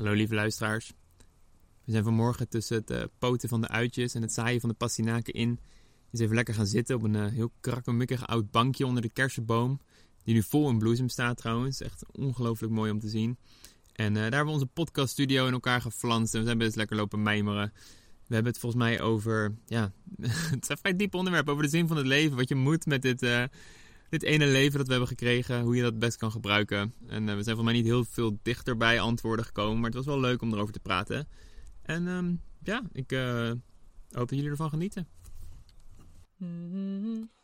Hallo lieve luisteraars. We zijn vanmorgen tussen het eh, poten van de uitjes en het zaaien van de pastinaken in. Eens even lekker gaan zitten op een eh, heel krakkemikkig oud bankje onder de kersenboom. Die nu vol in bloesem staat trouwens. Echt ongelooflijk mooi om te zien. En eh, daar hebben we onze podcaststudio in elkaar geflanst. En we zijn best lekker lopen mijmeren. We hebben het volgens mij over, ja, het is een vrij diep onderwerp. Over de zin van het leven. Wat je moet met dit, dit ene leven dat we hebben gekregen. Hoe je dat best kan gebruiken. En eh, we zijn volgens mij niet heel veel dichter bij antwoorden gekomen. Maar het was wel leuk om erover te praten. En ehm, ja, ik eh, hoop dat jullie ervan genieten.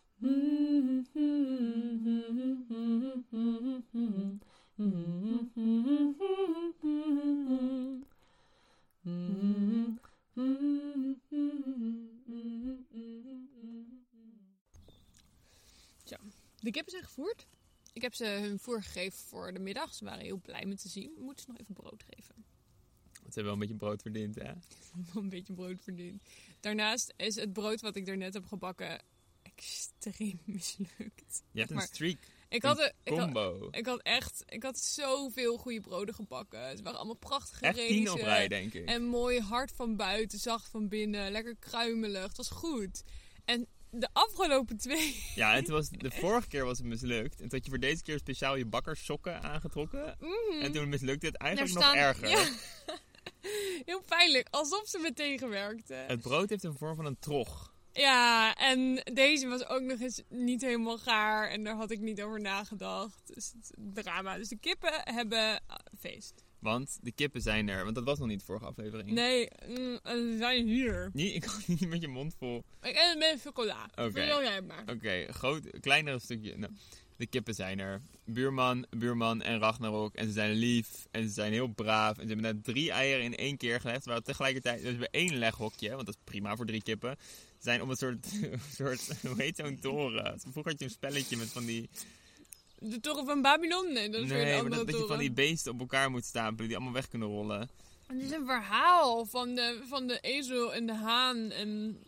De kippen zijn gevoerd. Ik heb ze hun voer gegeven voor de middag. Ze waren heel blij me te zien. We moeten ze nog even brood geven. Want ze hebben wel een beetje brood verdiend, hè? Wel een beetje brood verdiend. Daarnaast is het brood wat ik daarnet heb gebakken extreem mislukt. Je hebt een Maar streak. Ik had, een ik, had, combo. ik had echt ik had zoveel goede broden gebakken. Ze waren allemaal prachtig gerezen. op rij, denk ik. En mooi hard van buiten, zacht van binnen. Lekker kruimelig. Het was goed. En de afgelopen twee... Ja, en toen was, de vorige keer was het mislukt. En toen had je voor deze keer speciaal je bakkerssokken aangetrokken. Mhm. En toen mislukte het Daar eigenlijk nog staan- erger. Ja. Heel pijnlijk. Alsof ze me tegenwerkten. Het brood heeft een vorm van een trog. Ja, en deze was ook nog eens niet helemaal gaar. En daar had ik niet over nagedacht. Dus het drama. Dus de kippen hebben ah, feest. Want de kippen zijn er. Want dat was nog niet de vorige aflevering. Nee, mm, ze zijn hier. Nee, ik kan niet met je mond vol. Ik eet het met chocola. Oké. Vertel jij het maar. Oké, groot, kleinere stukje. Nou, de kippen zijn er. Buurman, buurman en Ragnarok. En ze zijn lief. En ze zijn heel braaf. En ze hebben net drie eieren in één keer gelegd. Waar tegelijkertijd, dus bij één leghokje, want dat is prima voor drie kippen. Zijn op een soort, soort hoe heet zo'n toren? Vroeger had je een spelletje met van die... De toren van Babylon? Nee, dat is weer een maar andere dat, dat je van die beesten op elkaar moet stapelen. Die allemaal weg kunnen rollen. Het is een verhaal van de, van de ezel en de haan en,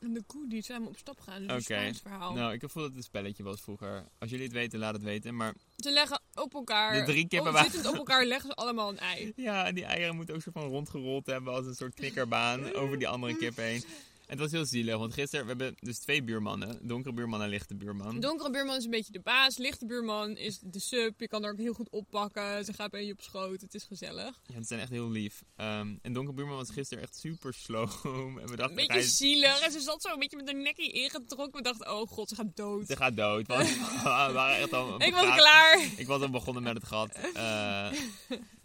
en de koe die samen op stap gaan. Dus een Oké. Spaans verhaal. Nou, ik gevoel dat het een spelletje was vroeger. Als jullie het weten, laat het weten. Maar Ze leggen op elkaar, De drie kippen waren- zittend op elkaar leggen ze allemaal een ei. Ja, en die eieren moeten ook soort van rondgerold hebben als een soort knikkerbaan over die andere kip heen. En het was heel zielig, want gisteren, we hebben dus twee buurmannen. Donkere buurman en lichte buurman. Donkere buurman is een beetje de baas. Lichte buurman is de sub. Je kan er ook heel goed oppakken. Ze gaat bij je op schoot. Het is gezellig. Ja, ze zijn echt heel lief. Ehm, en donkere buurman was gisteren echt super sloom. En we Een dachten, beetje hij, zielig. En ze zat zo een beetje met haar nekje ingetrokken. We dachten, oh god, ze gaat dood. ze gaat dood. Want we waren echt al Ik was klaar. Ik was al begonnen met het gat. Eh,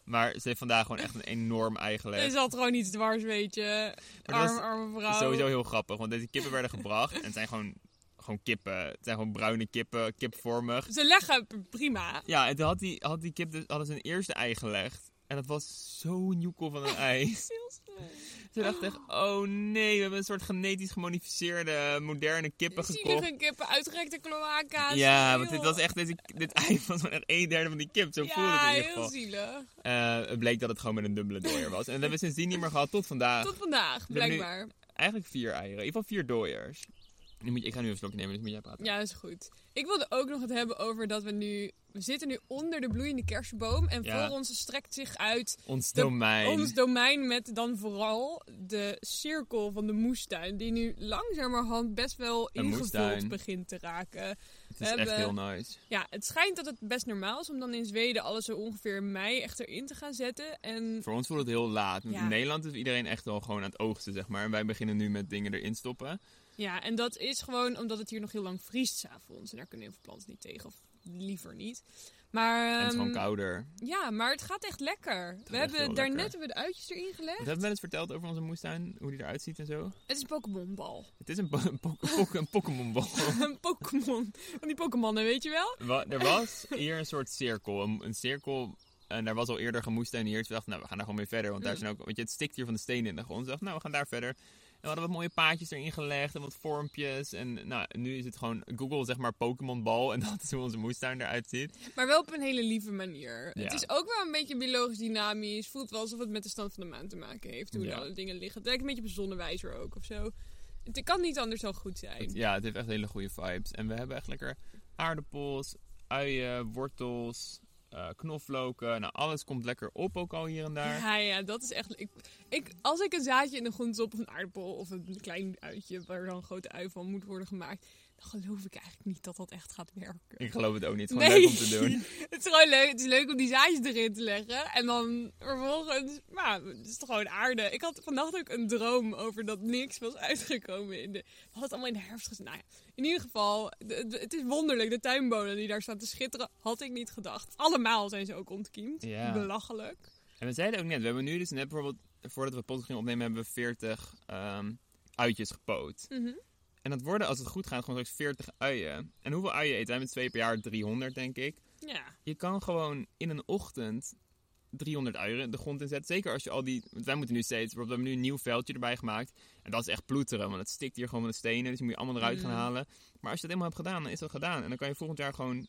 maar ze heeft vandaag gewoon echt een enorm ei Ze gelegd. zat gewoon iets dwars, weet je. Arme, arme vrouw. Sowieso heel grappig, want deze kippen werden gebracht. En het zijn gewoon, gewoon kippen. Het zijn gewoon bruine kippen, kipvormig. Ze leggen prima. Ja, en toen had die, had die kip dus, hadden ze een eerste ei gelegd. En dat was zo'n joekel van een ei. Heel Ze dacht echt, oh nee, we hebben een soort genetisch gemodificeerde moderne kippen gekocht. Zielige kippen, uitgerekte cloaca's. Ja, Heel- want dit was echt, deze, dit ei was echt een derde van die kip. Zo voelde het Ja, in ieder heel geval. zielig. Eh, het bleek dat het gewoon met een dubbele dooier was. En dat hebben we sindsdien niet meer gehad tot vandaag. Tot vandaag, blijkbaar. Eigenlijk vier eieren. In ieder geval vier dooiers. Nu moet je, ik ga nu een slokje nemen, dus moet jij praten. Ja, is goed. Ik wilde ook nog het hebben over dat we nu... We zitten nu onder de bloeiende kersenboom. En Ja. voor ons strekt zich uit Ons de- domein. ons domein met dan vooral de cirkel van de moestuin. Die nu langzamerhand best wel Een ingevuld moestuin. begint te raken. het we is echt heel nice. Ja, het schijnt dat het best normaal is om dan in Zweden alles zo ongeveer in mei echt erin te gaan zetten. En Voor ons voelt het heel laat. Ja. In Nederland is iedereen echt al gewoon aan het oogsten, zeg maar. En wij beginnen nu met dingen erin stoppen. Ja, en dat is gewoon omdat het hier nog heel lang vriest s'avonds. En daar kunnen heel veel planten niet tegen, of liever niet. Maar, en het is gewoon ehm, kouder. ja, maar het gaat echt lekker. We echt hebben daarnet lekker. hebben we de uitjes erin gelegd. Wat hebben we eens verteld over onze moestuin? Hoe die eruit ziet en zo? Het is een Pokémonbal. Het is een, po- een, po- Pokémonbal. een Pokémon. Van die Pokémonnen, weet je wel? Wa- er was hier een soort cirkel. Een, een cirkel. En daar was al eerder gemoestuineerd. We dachten, nou, we gaan daar gewoon mee verder. Want daar Mm. zijn ook, want je, het stikt hier van de stenen in de grond. We dachten, nou, we gaan daar verder. We hadden wat mooie paadjes erin gelegd en wat vormpjes. En nou, nu is het gewoon Google, zeg maar, Pokémonbal. En dat is hoe onze moestuin eruit ziet. Maar wel op een hele lieve manier. Ja. Het is ook wel een beetje biologisch dynamisch. Voelt wel alsof het met de stand van de maan te maken heeft. Hoe Ja. alle dingen liggen. Het lijkt een beetje op een zonnewijzer ook of zo. Het kan niet anders dan goed zijn. Ja, het heeft echt hele goede vibes. En we hebben echt lekker aardappels, uien, wortels, eh knoflooken. Nou, alles komt lekker op ook al hier en daar. Ja, ja, dat is echt... Ik, ik, als ik een zaadje in de grond stop of een aardappel of een klein uitje waar dan een grote ui van moet worden gemaakt, geloof ik eigenlijk niet dat dat echt gaat werken. Ik geloof het ook niet. Het is gewoon leuk om te doen. het is gewoon leuk. Het is leuk om die zaadjes erin te leggen. En dan vervolgens, nou, het is toch gewoon aarde. Ik had vannacht ook een droom over dat niks was uitgekomen in de... We hadden het allemaal in de herfst gezien. Nou ja, in ieder geval, het is wonderlijk. De tuinbonen die daar staan te schitteren, had ik niet gedacht. Allemaal zijn ze ook ontkiemd. Ja. Belachelijk. En we zeiden ook net, we hebben nu dus net bijvoorbeeld, voordat we podcast gingen opnemen, hebben we 40 ehm, uitjes gepoot. Mhm. En dat worden, als het goed gaat, gewoon straks 40 uien. En hoeveel uien eten wij met twee per jaar? 300, denk ik. Ja. Je kan gewoon in een ochtend 300 uien de grond inzetten. Zeker als je al die... Want wij moeten nu steeds... We hebben nu een nieuw veldje erbij gemaakt. En dat is echt ploeteren, want het stikt hier gewoon met de stenen. Dus die moet je allemaal eruit gaan Mm. halen. Maar als je dat eenmaal hebt gedaan, dan is dat gedaan. En dan kan je volgend jaar gewoon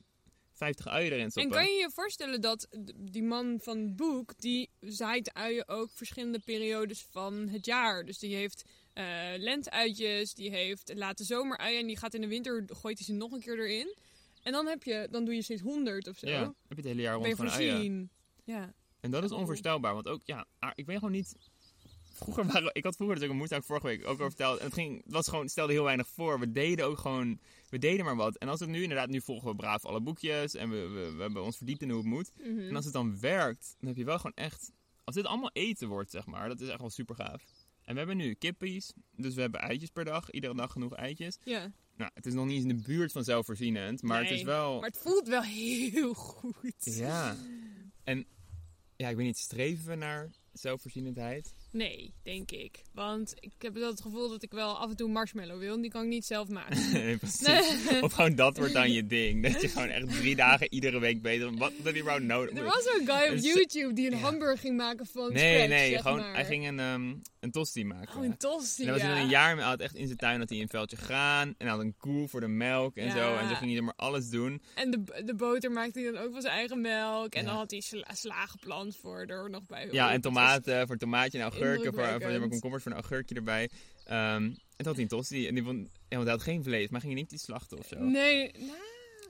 50 uien erin En stoppen. kan je je voorstellen dat die man van het boek, die zaait uien ook verschillende periodes van het jaar. Dus die heeft eh lenteuitjes, die heeft late zomeruien en die gaat in de winter, gooit hij ze nog een keer erin. En dan, heb je, dan doe je steeds 100 of zo. Ja, heb je het hele jaar rond van uien. voorzien. Ja. En dat is onvoorstelbaar, want ook, ja, ah, ik weet gewoon niet... Vroeger waren, ik had vroeger ook een moestuin vorige week ook over verteld. En het, ging, het was gewoon, het stelde heel weinig voor. We deden ook gewoon, we deden maar wat. En als het nu, inderdaad, nu volgen we braaf alle boekjes. En we, we, we hebben ons verdiept in hoe het moet. Mhm. En als het dan werkt, dan heb je wel gewoon echt... Als dit allemaal eten wordt, zeg maar, dat is echt wel super gaaf. En we hebben nu kippies, dus we hebben eitjes per dag. Iedere dag genoeg eitjes. ja. Nou, het is nog niet eens in de buurt van zelfvoorzienend, maar het is wel... Maar het voelt wel heel goed. Ja. En ja, ik weet niet, streven we naar zelfvoorzienendheid? Nee, denk ik. Want ik heb wel het gevoel dat ik wel af en toe marshmallow wil. En die kan ik niet zelf maken. Nee, precies. Of gewoon dat wordt dan je ding. Dat je gewoon echt drie dagen iedere week bezig bent. Wat heb je nou nodig? Er was zo'n guy op Een s- YouTube die een Ja. hamburger ging maken van Nee, scratch, nee, zeg gewoon, maar. hij ging een, ehm een tosti maken. Oh, een tosti, en was dan een jaar mee, hij had echt in zijn tuin had hij een veldje graan. En hij had een koe voor de melk en Ja. zo. En zo ging hij er maar alles doen. En de, de boter maakte hij dan ook van zijn eigen melk. En dan had hij sla, sla geplant voor er nog bij. Ja, en tomaten voor tomaatje en augurken. Voor, voor Indrukwekkend. zeg maar, komkommers voor een augurkje erbij. Ehm, en toen had hij een tosti. En die vond, ja, want hij had geen vlees. Maar ging hij niet die slachten of zo? Nee, nou,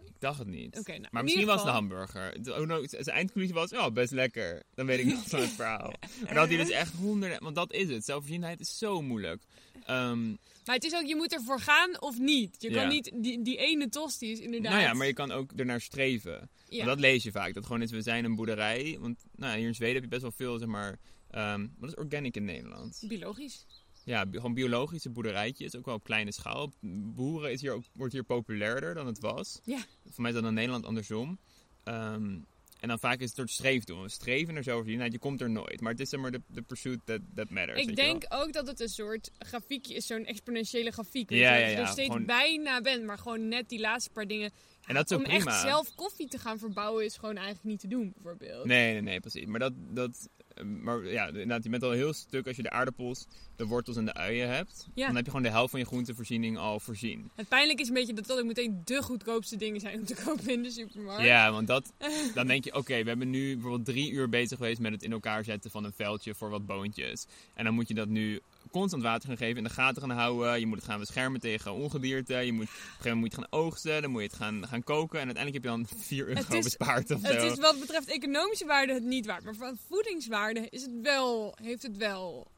Ik dacht het niet. Oké, nou, maar misschien was het de hamburger. De- oh, no, Zijn eindconclusie was, ja, best lekker. Dan weet ik nog van het verhaal. Maar dan had hij dus echt honderden... Want dat is het. Zelfvoorzienendheid is zo moeilijk. Ehm, maar het is ook, je moet ervoor gaan of niet. Je Ja. kan niet, die, die ene tosti is inderdaad... nou ja, maar je kan ook ernaar streven. Ja. Want dat lees je vaak. Dat gewoon is, we zijn een boerderij. Want nou, hier in Zweden heb je best wel veel, zeg maar... ehm, wat is organic in Nederland? Biologisch. Ja, bi- gewoon biologische boerderijtjes. Ook wel op kleine schaal. Boeren is hier ook, wordt hier populairder dan het was. Ja. Voor mij is dat in Nederland andersom. Ehm, en dan vaak is het door het streefdoel. We streven er zo over. Nou, je komt er nooit. Maar het is zeg maar de, de pursuit that, that matters. Ik denk ook dat het een soort grafiekje is, zo'n exponentiële grafiek. Ja, ja, Dat je ja, er steeds gewoon- bijna bent, maar gewoon net die laatste paar dingen. En dat is ook Om prima. echt zelf koffie te gaan verbouwen is gewoon eigenlijk niet te doen, bijvoorbeeld. Nee, nee, nee, precies. Maar dat, dat maar ja, inderdaad, je bent al een heel stuk als je de aardappels, de wortels en de uien hebt. Ja. Dan heb je gewoon de helft van je groentevoorziening al voorzien. Het pijnlijke is een beetje dat dat ook meteen de goedkoopste dingen zijn om te kopen in de supermarkt. Ja, want dat, dan denk je, oké, we hebben nu bijvoorbeeld drie uur bezig geweest met het in elkaar zetten van een veldje voor wat boontjes. En dan moet je dat nu constant water gaan geven, in de gaten gaan houden. Je moet het gaan beschermen tegen ongedierte. Je moet, op een gegeven moment moet je het gaan oogsten, dan moet je het gaan, gaan koken. En uiteindelijk heb je dan 4 euro Het is- bespaard of Het zo. is wat betreft economische waarde het niet waard. Maar van voedingswaarde is het wel, heeft het wel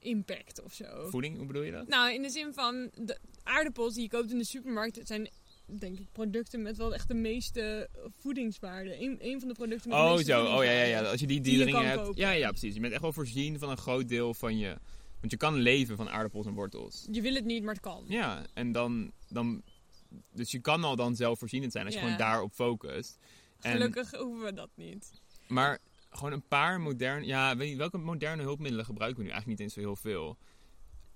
impact of zo. Voeding, hoe bedoel je dat? Nou, in de zin van de aardappels die je koopt in de supermarkt, het zijn denk ik producten met wel echt de meeste voedingswaarde. Een, een van de producten met de Oh, meeste zo. Oh, ja, ja, ja. Als je die, Die die je hebt. kopen. Ja, ja, precies. Je bent echt wel voorzien van een groot deel van je. Want je kan leven van aardappels en wortels. Je wil het niet, maar het kan. Ja, en dan. dan dus je kan al dan zelfvoorzienend zijn als je Ja. gewoon daarop focust. En, Gelukkig hoeven we dat niet. Maar gewoon een paar moderne. Ja, weet je, welke moderne hulpmiddelen gebruiken we nu? Eigenlijk niet eens zo heel veel.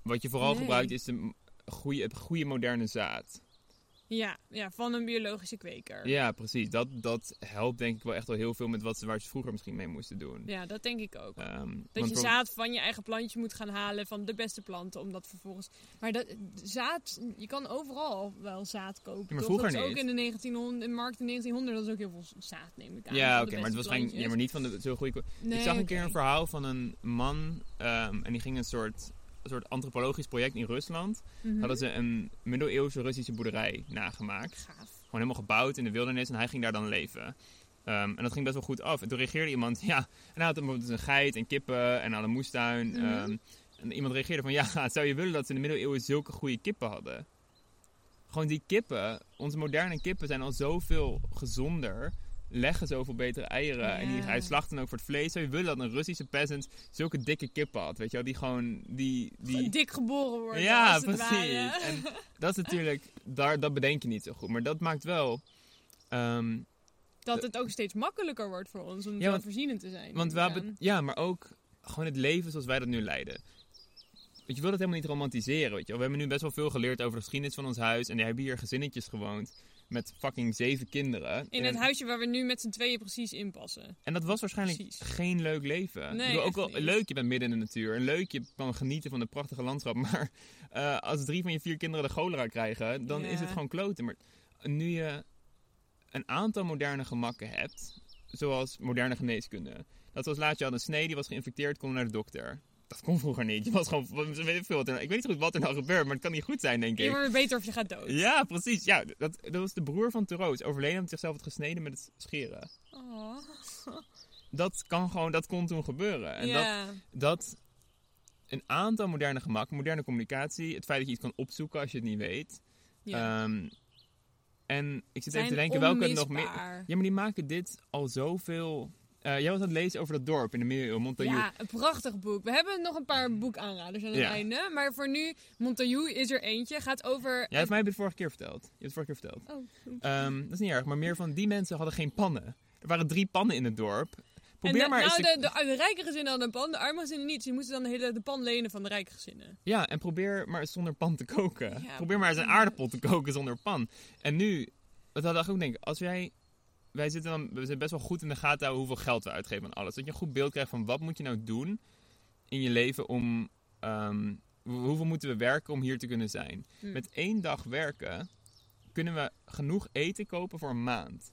Wat je vooral Nee. gebruikt is de goede, het goede moderne zaad. Ja, ja, van een biologische kweker. Ja, precies. Dat, dat helpt denk ik wel echt wel heel veel met wat ze, waar ze vroeger misschien mee moesten doen. Ja, dat denk ik ook. Ehm, Dat je zaad van je eigen plantje moet gaan halen van de beste planten, omdat vervolgens... Maar dat, zaad, je kan overal wel zaad kopen, maar toch? vroeger dat is ook niet. in de 1900, in de markt in 1900, dat is ook heel veel zaad, neem ik aan. Ja, oké, maar het was geen, ja, maar niet van de zo goede. Nee, ik zag een keer een verhaal van een man ehm, en die ging een soort, een soort antropologisch project in Rusland. Mhm. Hadden ze een middeleeuwse Russische boerderij nagemaakt. Gaaf. Gewoon helemaal gebouwd in de wildernis en hij ging daar dan leven. Ehm, en dat ging best wel goed af. En toen reageerde iemand, ja, en hij had bijvoorbeeld een geit en kippen en aan een moestuin. Mhm. Ehm, en iemand reageerde van, ja, zou je willen dat ze in de middeleeuwen zulke goede kippen hadden? Gewoon die kippen, onze moderne kippen zijn al zoveel gezonder, leggen zoveel betere eieren. En die, Ja. hij slacht dan ook voor het vlees. Zou je willen dat een Russische peasant zulke dikke kippen had, weet je wel? Die gewoon, die... die... Dik geboren worden. Ja, precies. En dat is natuurlijk, daar, dat bedenk je niet zo goed. Maar dat maakt wel... ehm, Dat het ook steeds makkelijker wordt voor ons om Ja, zelfvoorzienend te zijn. want we Ja. hebben, ja, maar ook gewoon het leven zoals wij dat nu leiden. Weet je, wil het helemaal niet romantiseren, weet je wel. We hebben nu best wel veel geleerd over de geschiedenis van ons huis. En die hebben hier gezinnetjes gewoond met fucking zeven kinderen. In en, het huisje waar we nu met z'n tweeën precies in passen. en dat was waarschijnlijk Precies. geen leuk leven. Nee, bedoel, ook wel niet. leuk, je bent midden in de natuur. En leuk, je kan genieten van het prachtige landschap. Maar eh, als drie van je vier kinderen de cholera krijgen, dan Ja. is het gewoon kloten. Maar nu je een aantal moderne gemakken hebt, zoals moderne geneeskunde. Dat was laatst, je had een snee, die was geïnfecteerd, kon naar de dokter. Dat kon vroeger niet. Je was gewoon, weet ik veel, wat er, ik weet niet goed wat er nou gebeurt, maar het kan niet goed zijn, denk Je ik. wordt beter of je gaat dood. Ja, precies. Ja, dat, dat was de broer van Thoreau. Overleden omdat hij zichzelf had gesneden met het scheren. Oh. Dat kan gewoon, dat kon toen gebeuren. En dat, dat een aantal moderne gemakken, moderne communicatie, het feit dat je iets kan opzoeken als je het niet weet. ja. Ehm, en ik zit Zijn even te denken welke nog meer. Ja, maar die maken dit al zoveel. Eh, jij was aan het lezen over dat dorp in de middeleeuwen, Montaillou. Ja, een prachtig boek. We hebben nog een paar boekaanraders aan het Ja. einde. Maar voor nu, Montaillou is er eentje. Gaat over... Jij hebt mij het vorige keer verteld. Je hebt het vorige keer verteld. Oh, Ehm, dat is niet erg, maar meer van die mensen hadden geen pannen. Er waren drie pannen in het dorp. Probeer en de, maar eens nou, de, de, de rijke gezinnen hadden een pan, de arme gezinnen niet. Dus die moesten dan de hele de pan lenen van de rijke gezinnen. Ja, en probeer maar eens zonder pan te koken. Ja, probeer maar eens een aardappel te koken zonder pan. En nu, wat had ik ook denken, als jij, wij zitten dan, we zijn best wel goed in de gaten houden hoeveel geld we uitgeven aan alles. Dat je een goed beeld krijgt van wat moet je nou doen in je leven om, ehm, hoe- hoeveel moeten we werken om hier te kunnen zijn. Hm. Met één dag werken kunnen we genoeg eten kopen voor een maand.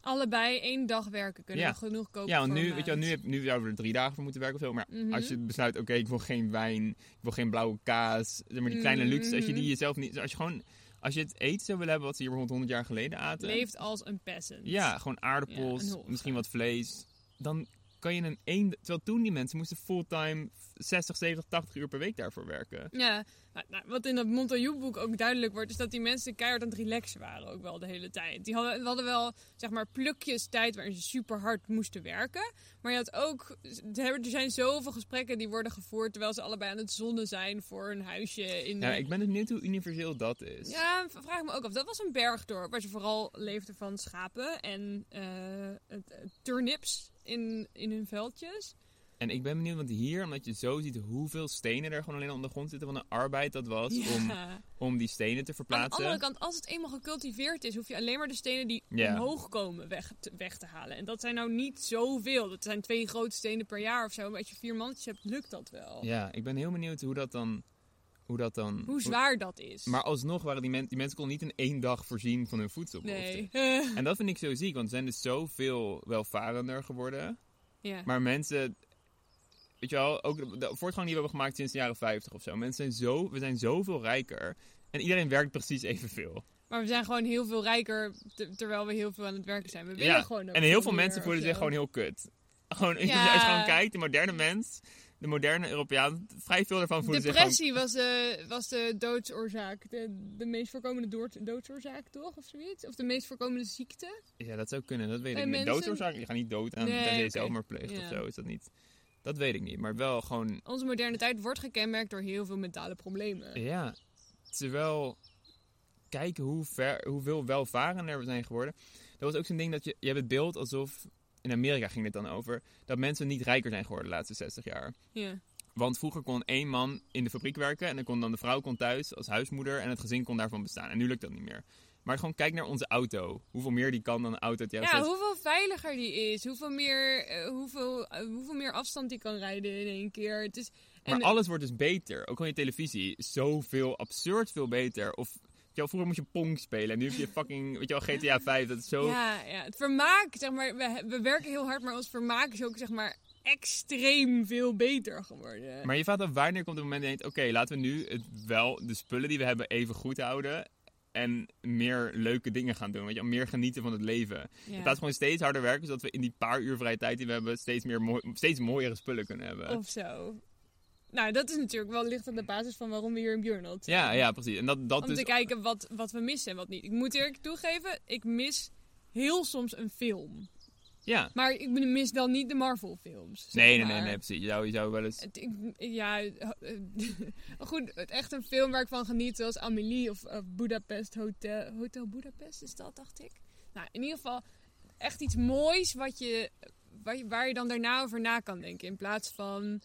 Allebei één dag werken kunnen Ja. we genoeg kopen Ja, want voor nu, een weet je, nu, heb, nu zouden we er drie dagen voor moeten werken of zo. Maar Mhm. als je besluit, oké, ik wil geen wijn, ik wil geen blauwe kaas, zeg maar die kleine luxe, als je die mhm. jezelf niet, als je gewoon, als je het eten zou willen hebben wat ze hier bijvoorbeeld 100 jaar geleden aten. Leeft als een peasant. Ja, gewoon aardappels, Ja, misschien wat vlees. Dan kan je een één, terwijl toen die mensen moesten fulltime 60, 70, 80 uur per week daarvoor werken. Ja, nou, nou, wat in dat Montaillou-boek ook duidelijk wordt, is dat die mensen keihard aan het relaxen waren ook wel de hele tijd. Die hadden, we hadden wel, zeg maar, plukjes tijd waarin ze super hard moesten werken. Maar je had ook, er zijn zoveel gesprekken die worden gevoerd terwijl ze allebei aan het zonnen zijn voor een huisje in... Ja, ik ben benieuwd hoe universeel dat is. Ja, vraag me ook af. Dat was een bergdorp waar ze vooral leefden van schapen en eh, turnips in, in hun veldjes. En ik ben benieuwd, want hier, omdat je zo ziet hoeveel stenen er gewoon alleen onder de grond zitten, van de arbeid dat was om, Ja. om die stenen te Aan de verplaatsen. andere kant, als het eenmaal gecultiveerd is, hoef je alleen maar de stenen die Ja. omhoog komen weg te, weg te halen. En dat zijn nou niet zoveel. Dat zijn twee grote stenen per jaar of zo. Maar als je vier mannetjes hebt, lukt dat wel. Ja, ik ben heel benieuwd hoe dat dan... Hoe dat dan Hoe zwaar dat is. Maar alsnog waren die, men, die mensen konden niet in één dag voorzien van hun voedselbehoeften. nee. En dat vind ik zo ziek, want we zijn dus zoveel welvarender geworden. ja. Maar mensen, weet je wel, ook de, de voortgang die we hebben gemaakt sinds de jaren 50 of zo. Mensen zijn zo, we zijn zoveel rijker. En iedereen werkt precies evenveel. Maar we zijn gewoon heel veel rijker ter- terwijl we heel veel aan het werken zijn. We willen Ja, gewoon ook En heel veel mensen voelen zich gewoon heel kut. Gewoon, als je gewoon kijkt, de moderne mens, de moderne Europeaan, vrij veel daarvan voelen zich gewoon... Depressie was de, was de doodsoorzaak. De, de meest voorkomende dood- doodsoorzaak, toch? Of zoiets? Of de meest voorkomende ziekte? Ja, dat zou kunnen, dat weet Bij ik niet. mensen- Doodsoorzaak, je gaat niet dood aan Nee, tenzij je oké. zelfmoord pleegt of zo, is dat niet... Dat weet ik niet, maar wel gewoon Onze moderne tijd wordt gekenmerkt door heel veel mentale problemen. Ja, terwijl kijken hoe ver, hoeveel welvarender we zijn geworden. Dat was ook zo'n ding dat je, je hebt het beeld alsof, in Amerika ging dit dan over, dat mensen niet rijker zijn geworden de laatste 60 jaar. Ja. Want vroeger kon één man in de fabriek werken en dan kon dan de vrouw kon thuis als huismoeder en het gezin kon daarvan bestaan. En nu lukt dat niet meer. Maar gewoon kijk naar onze auto. Hoeveel meer die kan dan een auto jaren Ja, 60. hoeveel veiliger die is. Hoeveel meer, eh, hoeveel, eh, hoeveel meer afstand die kan rijden in één keer. Het is, Maar en, alles wordt dus beter. Ook al je televisie is zoveel, absurd veel beter. Of, je vroeger moest je Pong spelen en nu heb je fucking, weet je wel, GTA 5. Dat is zo... Ja, ja, het vermaak, zeg maar, we, we werken heel hard, maar ons vermaak is ook, zeg maar, extreem veel beter geworden. Maar je vaat op wanneer komt het moment dat je denkt, oké, laten we nu het wel, de spullen die we hebben even goed houden. En meer leuke dingen gaan doen. Weet je, meer genieten van het leven. Ja. In plaats van gewoon steeds harder werken, zodat we in die paar uur vrije tijd die we hebben, steeds, meer mooi, steeds mooiere spullen kunnen hebben. Of zo. Nou, dat is natuurlijk wel licht aan de basis van waarom we hier in Björnot zijn. Ja, ja, precies. En dat, dat Om is te kijken wat, wat we missen en wat niet. Ik moet eerlijk toegeven, ik mis heel soms een film. Ja. Maar ik mis dan niet de Marvel films. zeg Nee, nee, nee, nee, precies. Je zou, je zou wel eens... Het, ik, ja, goed, het echt een film waar ik van geniet, zoals Amelie of, of Budapest Hotel. Hotel Budapest is dat, dacht ik. Nou, in ieder geval echt iets moois wat je, waar, je, waar je dan daarna over na kan denken. In plaats van,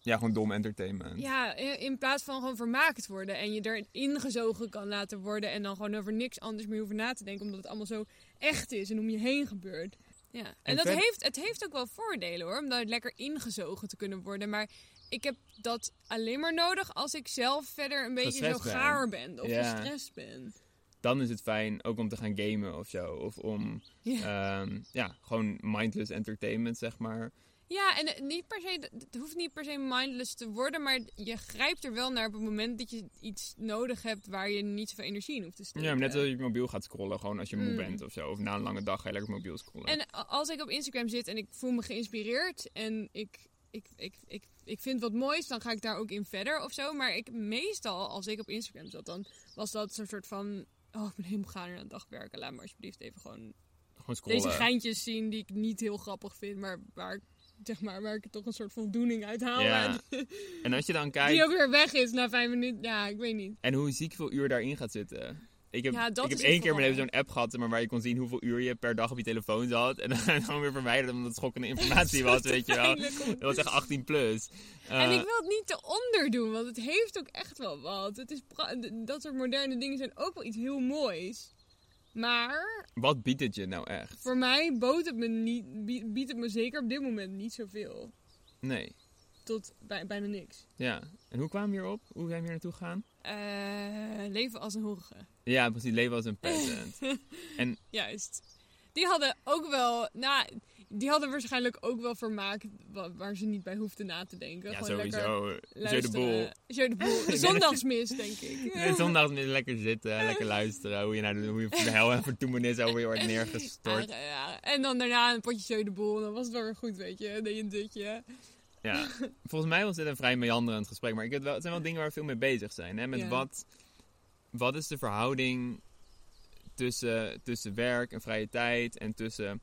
Ja, gewoon dom entertainment. ja, in, plaats van gewoon vermaakt worden en je erin ingezogen kan laten worden en dan gewoon over niks anders meer hoeven na te denken, omdat het allemaal zo echt is en om je heen gebeurt. Ja, en, En dat heeft, het heeft ook wel voordelen hoor, om daar lekker ingezogen te kunnen worden. Maar ik heb dat alleen maar nodig als ik zelf verder een beetje zo Gestrest gaar ben of Ja. gestrest ben. Dan is het fijn ook om te gaan gamen of zo. Of om, Ja. ehm, ja, gewoon mindless entertainment, zeg maar. Ja, en eh, niet per se, het hoeft niet per se mindless te worden, maar je grijpt er wel naar op het moment dat je iets nodig hebt waar je niet zoveel energie in hoeft te steken. Ja, maar net als je mobiel gaat scrollen, gewoon als je moe Mm. bent of zo. Of na een lange dag ga je lekker mobiel scrollen. En als ik op Instagram zit en ik voel me geïnspireerd en ik, ik, ik, ik, ik vind wat moois, dan ga ik daar ook in verder of zo. Maar ik, meestal, als ik op Instagram zat, dan was dat zo'n soort van... Oh, ik ben helemaal gaar aan het dagwerken. Laat me alsjeblieft even gewoon gewoon scrollen. deze geintjes zien die ik niet heel grappig vind, maar waar, ik- zeg maar, waar ik toch een soort voldoening uit haal. Ja. En als je dan die kijkt... ook weer weg is na vijf minuten. Ja, ik weet niet. En hoe ziek veel uur daarin gaat zitten. Ik heb, Ja, ik heb één keer mijn leven zo'n app gehad maar waar je kon zien hoeveel uur je per dag op je telefoon zat. En dan gewoon weer verwijderen omdat het schokkende informatie was, weet je wel. Dat was echt 18 plus. En Eh, ik wil het niet te onderdoen, want het heeft ook echt wel wat. Het is dat soort moderne dingen zijn ook wel iets heel moois. Maar Wat biedt het je nou echt? voor mij bood het me niet, bie- biedt het me zeker op dit moment niet zoveel. Nee. Tot bij, bijna niks. Ja. En hoe kwamen we hierop? Hoe zijn we hier naartoe gegaan? Eh, leven als een horige. Ja, precies. Leven als een peasant. Juist. Die hadden ook wel, nou, die hadden waarschijnlijk ook wel vermaakt wa- waar ze niet bij hoefden na te denken. ja, Gewoon sowieso. Jeu de boel. De boel. Zondagsmis, denk ik. Nee, zondag lekker zitten, lekker luisteren. Hoe je, naar de, hoe je voor de hel en verdoemenis over je wordt neergestort. Ja, ja. En dan daarna een potje jeu de boel. Dan was het wel weer goed, weet je. Dan deed je een dutje. Ja, volgens mij was dit een vrij meanderend gesprek. Maar ik heb wel, het zijn wel dingen waar we veel mee bezig zijn. Hè? Met Ja. wat, wat is de verhouding tussen, tussen werk en vrije tijd en tussen...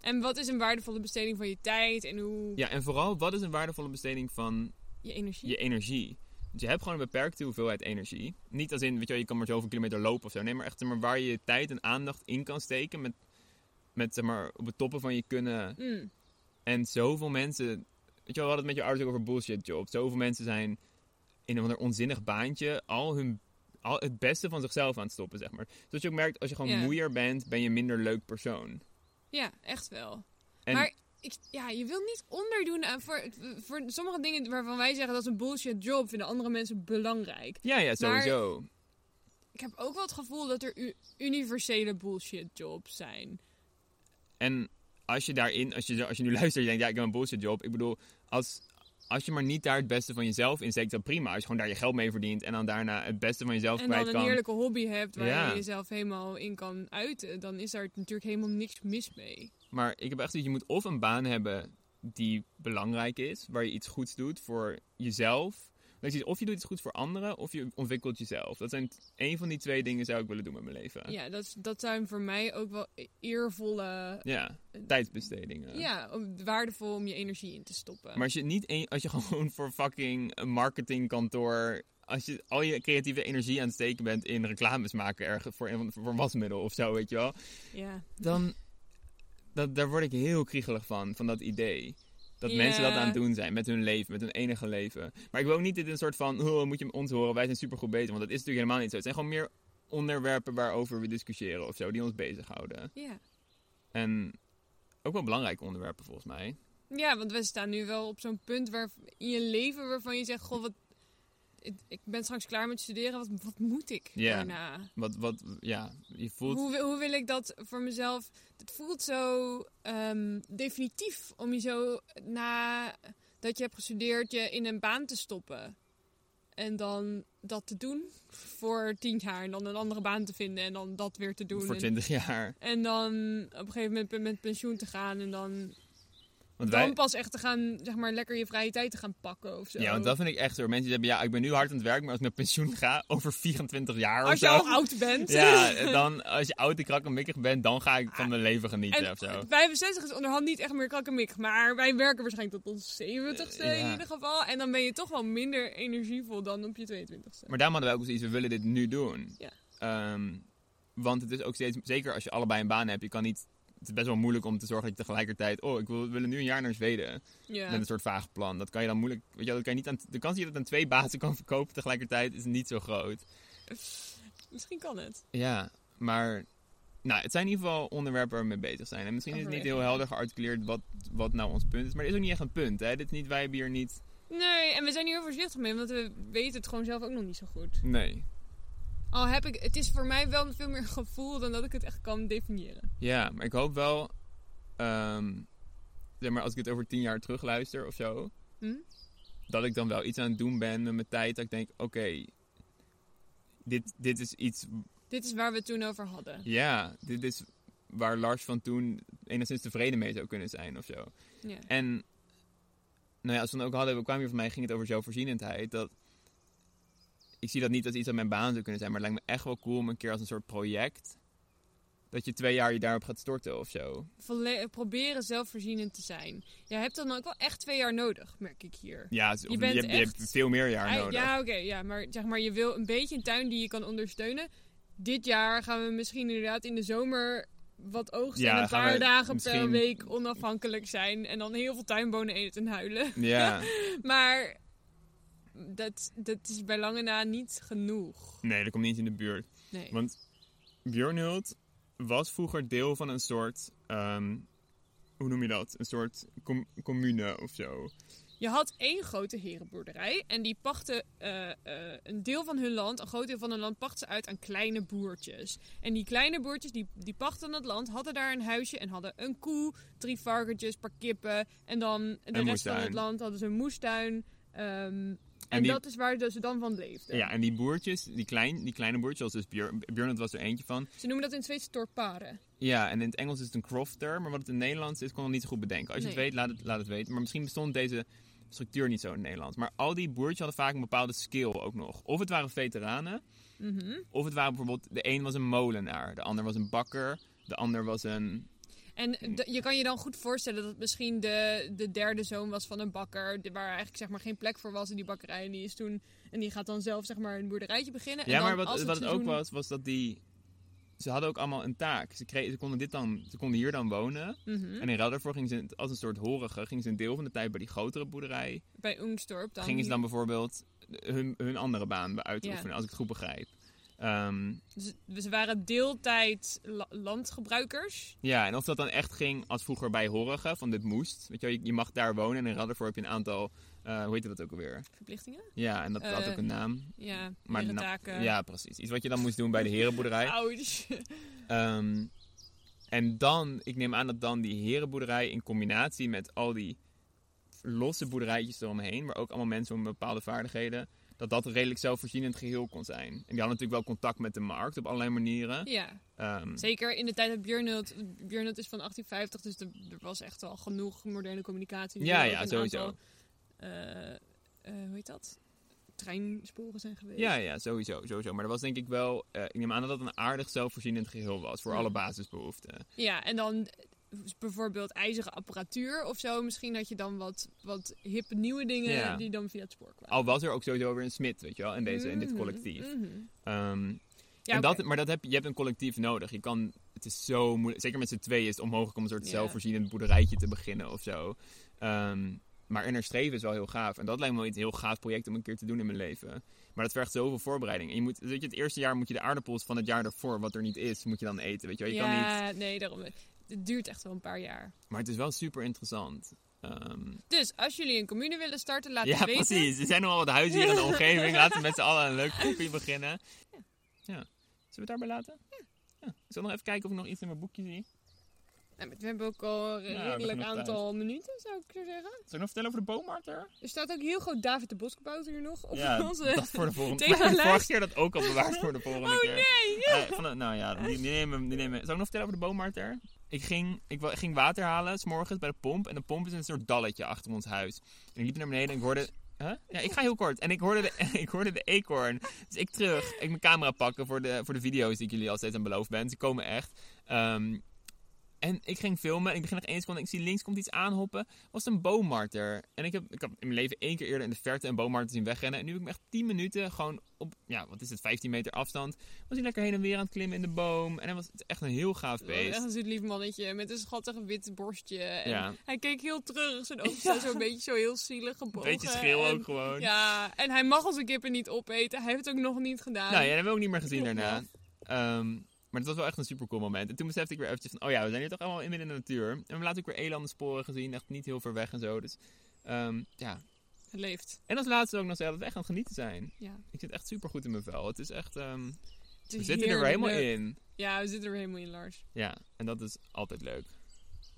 En wat is een waardevolle besteding van je tijd en hoe Ja, en vooral, wat is een waardevolle besteding van je energie. je energie? Want je hebt gewoon een beperkte hoeveelheid energie. Niet als in, weet je wel, je kan maar zoveel kilometer lopen of zo. Nee, maar echt maar, waar je je tijd en aandacht in kan steken met, met zeg maar, op het toppen van je kunnen. Mm. En zoveel mensen... Weet je wel, we hadden het met je ouders ook over bullshit jobs. Zoveel mensen zijn in een onzinnig baantje al hun al het beste van zichzelf aan het stoppen, zeg maar. Zodat je ook merkt, als je gewoon moeier bent, ben je een minder leuk persoon. Ja, echt wel. En Maar ik, ja, je wil niet onderdoen aan voor, voor sommige dingen waarvan wij zeggen dat is een bullshit job, vinden andere mensen belangrijk. ja, ja, sowieso. Ik heb ook wel het gevoel dat er universele bullshit jobs zijn. En als je daarin, als je, als je nu luistert en je denkt, ja, ik heb een bullshit job. Ik bedoel, als, als je maar niet daar het beste van jezelf in steekt, dan prima. Als je gewoon daar je geld mee verdient en dan daarna het beste van jezelf En kwijt dan een kan. heerlijke hobby hebt waar Ja. je jezelf helemaal in kan uiten, dan is daar natuurlijk helemaal niks mis mee. Maar ik heb echt zoiets, je moet of een baan hebben die belangrijk is, waar je iets goeds doet voor jezelf. Iets, Of je doet iets goed voor anderen, of je ontwikkelt jezelf. Dat zijn één van die twee dingen zou ik willen doen met mijn leven. Ja, dat, dat zijn voor mij ook wel e- eervolle, Ja, tijdsbestedingen. ja, waardevol om je energie in te stoppen. Maar als je niet een, als je gewoon voor fucking een marketingkantoor. Als je al je creatieve energie aan het steken bent in reclames maken ergens voor, een- voor een wasmiddel of zo, weet je wel. ja. Dan. Dat, daar word ik heel kriegelig van, van dat idee. Dat mensen dat aan het doen zijn met hun leven, met hun enige leven. Maar ik wil ook niet dit een soort van, oh, moet je ons horen, wij zijn supergoed bezig. Want dat is natuurlijk helemaal niet zo. Het zijn gewoon meer onderwerpen waarover we discussiëren of zo, die ons bezighouden. Ja. En ook wel belangrijke onderwerpen volgens mij. ja, want we staan nu wel op zo'n punt waar in je leven waarvan je zegt, goh, wat, ik, ik ben straks klaar met studeren, wat, wat moet ik daarna? Wat, wat, ja, je voelt... Hoe, hoe wil ik dat voor mezelf? Het voelt zo ehm, definitief om je zo na dat je hebt gestudeerd je in een baan te stoppen. En dan dat te doen voor tien jaar. En dan een andere baan te vinden en dan dat weer te doen. Voor 20 jaar. En dan op een gegeven moment met pensioen te gaan. En dan, Want dan wij, pas echt te gaan, zeg maar, lekker je vrije tijd te gaan pakken of zo. ja, want dat vind ik echt zo. Mensen die hebben, ja, ik ben nu hard aan het werk, maar als ik met pensioen ga, over 24 jaar of Als je zo. al oud bent. Ja, dan als je oud en krakkemikkig bent, dan ga ik van mijn leven genieten En of zo. 65 is onderhand niet echt meer krakkemik. Maar wij werken waarschijnlijk tot ons 70ste Eh, in ieder geval. En dan ben je toch wel minder energievol dan op je 22ste. Maar daarom hadden wij ook zoiets, we willen dit nu doen. Ja. Ehm, want het is ook steeds, zeker als je allebei een baan hebt, je kan niet, het is best wel moeilijk om te zorgen dat je tegelijkertijd, oh, ik wil, willen nu een jaar naar Zweden. Met een soort vaag plan. Dat kan je dan moeilijk, weet je, dat kan je niet aan, de kans dat je dat aan twee bazen kan verkopen tegelijkertijd is niet zo groot. Misschien kan het. Ja, maar nou, het zijn in ieder geval onderwerpen waar we mee bezig zijn. En misschien is het niet heel helder gearticuleerd wat, wat nou ons punt is. Maar er is ook niet echt een punt. Hè? Dit is niet, wij hebben hier niet... Nee, en we zijn hier heel voorzichtig mee, want we weten het gewoon zelf ook nog niet zo goed. Nee. Al heb ik, het is voor mij wel veel meer gevoel dan dat ik het echt kan definiëren. Ja, maar ik hoop wel... ehm, zeg maar, als ik het over tien jaar terugluister of zo... Hm? Dat ik dan wel iets aan het doen ben met mijn tijd. Dat ik denk, oké... dit, dit is iets... Dit is waar we het toen over hadden. Ja, dit is waar Lars van toen enigszins tevreden mee zou kunnen zijn of zo. Ja. En nou ja, als we dan ook hadden, we kwamen hier van mij, ging het over zelfvoorzienendheid. Dat, ik zie dat niet als iets aan mijn baan zou kunnen zijn, maar het lijkt me echt wel cool om een keer als een soort project, dat je twee jaar je daarop gaat storten of zo. Volle- proberen zelfvoorzienend te zijn. Je hebt dan ook wel echt twee jaar nodig, merk ik hier. Ja, je, bent hebt, je echt- hebt veel meer jaar nodig. Ja, oké, ja, maar zeg maar, je wil een beetje een tuin die je kan ondersteunen. Dit jaar gaan we misschien inderdaad in de zomer wat oogsten Ja, en een paar dagen per week onafhankelijk zijn. En dan heel veel tuinbonen eten en huilen. Ja. Maar dat, dat is bij lange na niet genoeg. nee, dat komt niet in de buurt. Nee. Want Björnhult was vroeger deel van een soort, ehm, hoe noem je dat? Een soort com- commune of zo. Je had één grote herenboerderij en die pachten eh, eh, een deel van hun land, een groot deel van hun land, pachten ze uit aan kleine boertjes. En die kleine boertjes die, die pachten het land, hadden daar een huisje en hadden een koe, drie varkentjes, een paar kippen. En dan de rest van het land hadden ze een moestuin. ehm, en En die- dat is waar dus ze dan van leefden. Ja, en die boertjes, die, klein, die kleine boertjes, zoals dus Björn, Björn was er eentje van. Ze noemen dat in het Zweeds torparen. Ja, en in het Engels is het een crofter, maar wat het in het Nederlands is, kon ik niet zo goed bedenken. Als je Nee. het weet, laat het, laat het weten. Maar misschien bestond deze structuur niet zo in het Nederlands. Maar al die boertjes hadden vaak een bepaalde skill ook nog. Of het waren veteranen, Mhm. of het waren bijvoorbeeld, de een was een molenaar, de ander was een bakker, de ander was een... En d- je kan je dan goed voorstellen dat het misschien de, de derde zoon was van een bakker. Waar eigenlijk zeg maar geen plek voor was in die bakkerij. En die, is toen, en die gaat dan zelf zeg maar een boerderijtje beginnen. En Ja, dan maar wat, als wat het seizoen- ook was, was dat die... Ze hadden ook allemaal een taak. Ze, kregen, ze, konden dit dan, ze konden hier dan wonen. Mhm. En in ruil daarvoor gingen ze als een soort horige, gingen ze een deel van de tijd bij die grotere boerderij. Bij Oengstorp dan. gingen ze dan bijvoorbeeld hun, hun andere baan uitoefenen, Ja. als ik het goed begrijp. Ehm, Dus ze waren deeltijd la- landgebruikers. ja, en of dat dan echt ging als vroeger bij van dit moest. Weet je, je, je mag daar wonen en in ruil daarvoor heb je een aantal, eh, hoe heet dat ook alweer? Verplichtingen? Ja, en dat had Eh, ook een naam. Ja, Maar maar nou, taken. ja, precies. Iets wat je dan moest doen bij de herenboerderij. Ouch. Ehm, en dan, ik neem aan dat dan die herenboerderij in combinatie met al die losse boerderijtjes eromheen, waar ook allemaal mensen met bepaalde vaardigheden, dat dat een redelijk zelfvoorzienend geheel kon zijn. En die hadden natuurlijk wel contact met de markt op allerlei manieren. Ja, Ehm, zeker in de tijd dat Björnhult... Björnhult is van 1850, dus er, er was echt wel genoeg moderne communicatie. Ja, ja, sowieso. aantal, eh, eh, hoe heet dat? Treinsporen zijn geweest. ja, ja, sowieso, sowieso. Maar dat was denk ik wel, eh, ik neem aan dat dat een aardig zelfvoorzienend geheel was voor Ja. alle basisbehoeften. Ja, en dan bijvoorbeeld ijzeren apparatuur of zo. Misschien had je dan wat, wat hippe nieuwe dingen Ja. die dan via het spoor kwamen. Al was er ook sowieso weer een smid, weet je wel, in, deze, in dit Mhm, collectief. mhm. Ehm, Ja, en dat. Maar dat heb, je je hebt een collectief nodig. Je kan, het is zo moeilijk, zeker met z'n tweeën is het onmogelijk om een soort Ja. zelfvoorzienend boerderijtje te beginnen of zo. Ehm, maar in er streven is wel heel gaaf. En dat lijkt me wel iets heel gaaf project om een keer te doen in mijn leven. Maar dat vergt zoveel voorbereiding. En je moet, weet je, het eerste jaar moet je de aardappels van het jaar daarvoor, wat er niet is, moet je dan eten. Weet je, wel. je kan niet. ja, nee, daarom. Het duurt echt wel een paar jaar. Maar het is wel super interessant. Ehm, Dus als jullie een commune willen starten, laat ja, het weten. precies. Er zijn nogal wat huizen hier in de omgeving. Laten we met z'n allen een leuk groepje beginnen. Ja. Zullen we het daarbij laten? Ja. Ik zal nog even kijken of ik nog iets in mijn boekje zie. We hebben ook al een Ja, redelijk aantal minuten, zou ik zo zeggen. Zal ik nog vertellen over de boommarkt er? Er staat ook heel groot David de Boskabouter hier nog op Ja, onze... dat voor de volgende themalijst. Vorige keer dat ook al bewaard voor de volgende Oh keer. nee! Eh, van de- nou ja, die, die nemen, die nemen. Zal ik nog vertellen over de boommarkt er? Ik ging, ik ging water halen, s morgens bij de pomp. En de pomp is een soort dalletje achter ons huis. En ik liep naar beneden en ik hoorde... Huh? Ja, ik ga heel kort. En ik hoorde de, ik hoorde de eekhoorn. Dus ik terug. Ik mijn camera pakken voor de, voor de video's die ik jullie al steeds aan beloofd ben. Ze komen echt. Ehm, en ik ging filmen en ik begin nog één seconde. Ik zie links komt iets aanhoppen. Was een boommarter. En ik heb, ik heb in mijn leven één keer eerder in de verte een boommarter zien wegrennen. En nu heb ik me echt 10 minuten gewoon op, ja, wat is het, 15 meter afstand. Was hij lekker heen en weer aan het klimmen in de boom. En hij was echt een heel gaaf was Echt beest. een zoet lief mannetje met een schattig wit borstje. En Ja. Hij keek heel terug. Zijn ogen zijn zo'n beetje zo heel zielig gebogen. Beetje schil en- ook gewoon. Ja, en hij mag onze kippen niet opeten. Hij heeft het ook nog niet gedaan. Nou ja, dat hebben we ook niet meer gezien daarna. Ehm, maar het was wel echt een super cool moment. En toen besefte ik weer eventjes van, oh ja, we zijn hier toch allemaal in midden in de natuur. En we laten ook weer elandensporen gezien, echt niet heel ver weg en zo. Dus ehm, ja. Het leeft. En als laatste ook nog zeggen dat we echt aan het genieten zijn. Ja. Ik zit echt super goed in mijn vel. Het is echt... Ehm, we zitten er helemaal in. Ja, we zitten er helemaal in, Lars. Ja, en dat is altijd leuk.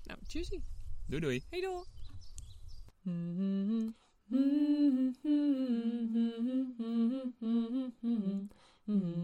Nou, tjusie. Doei doei. Hey doel. Mm-hmm.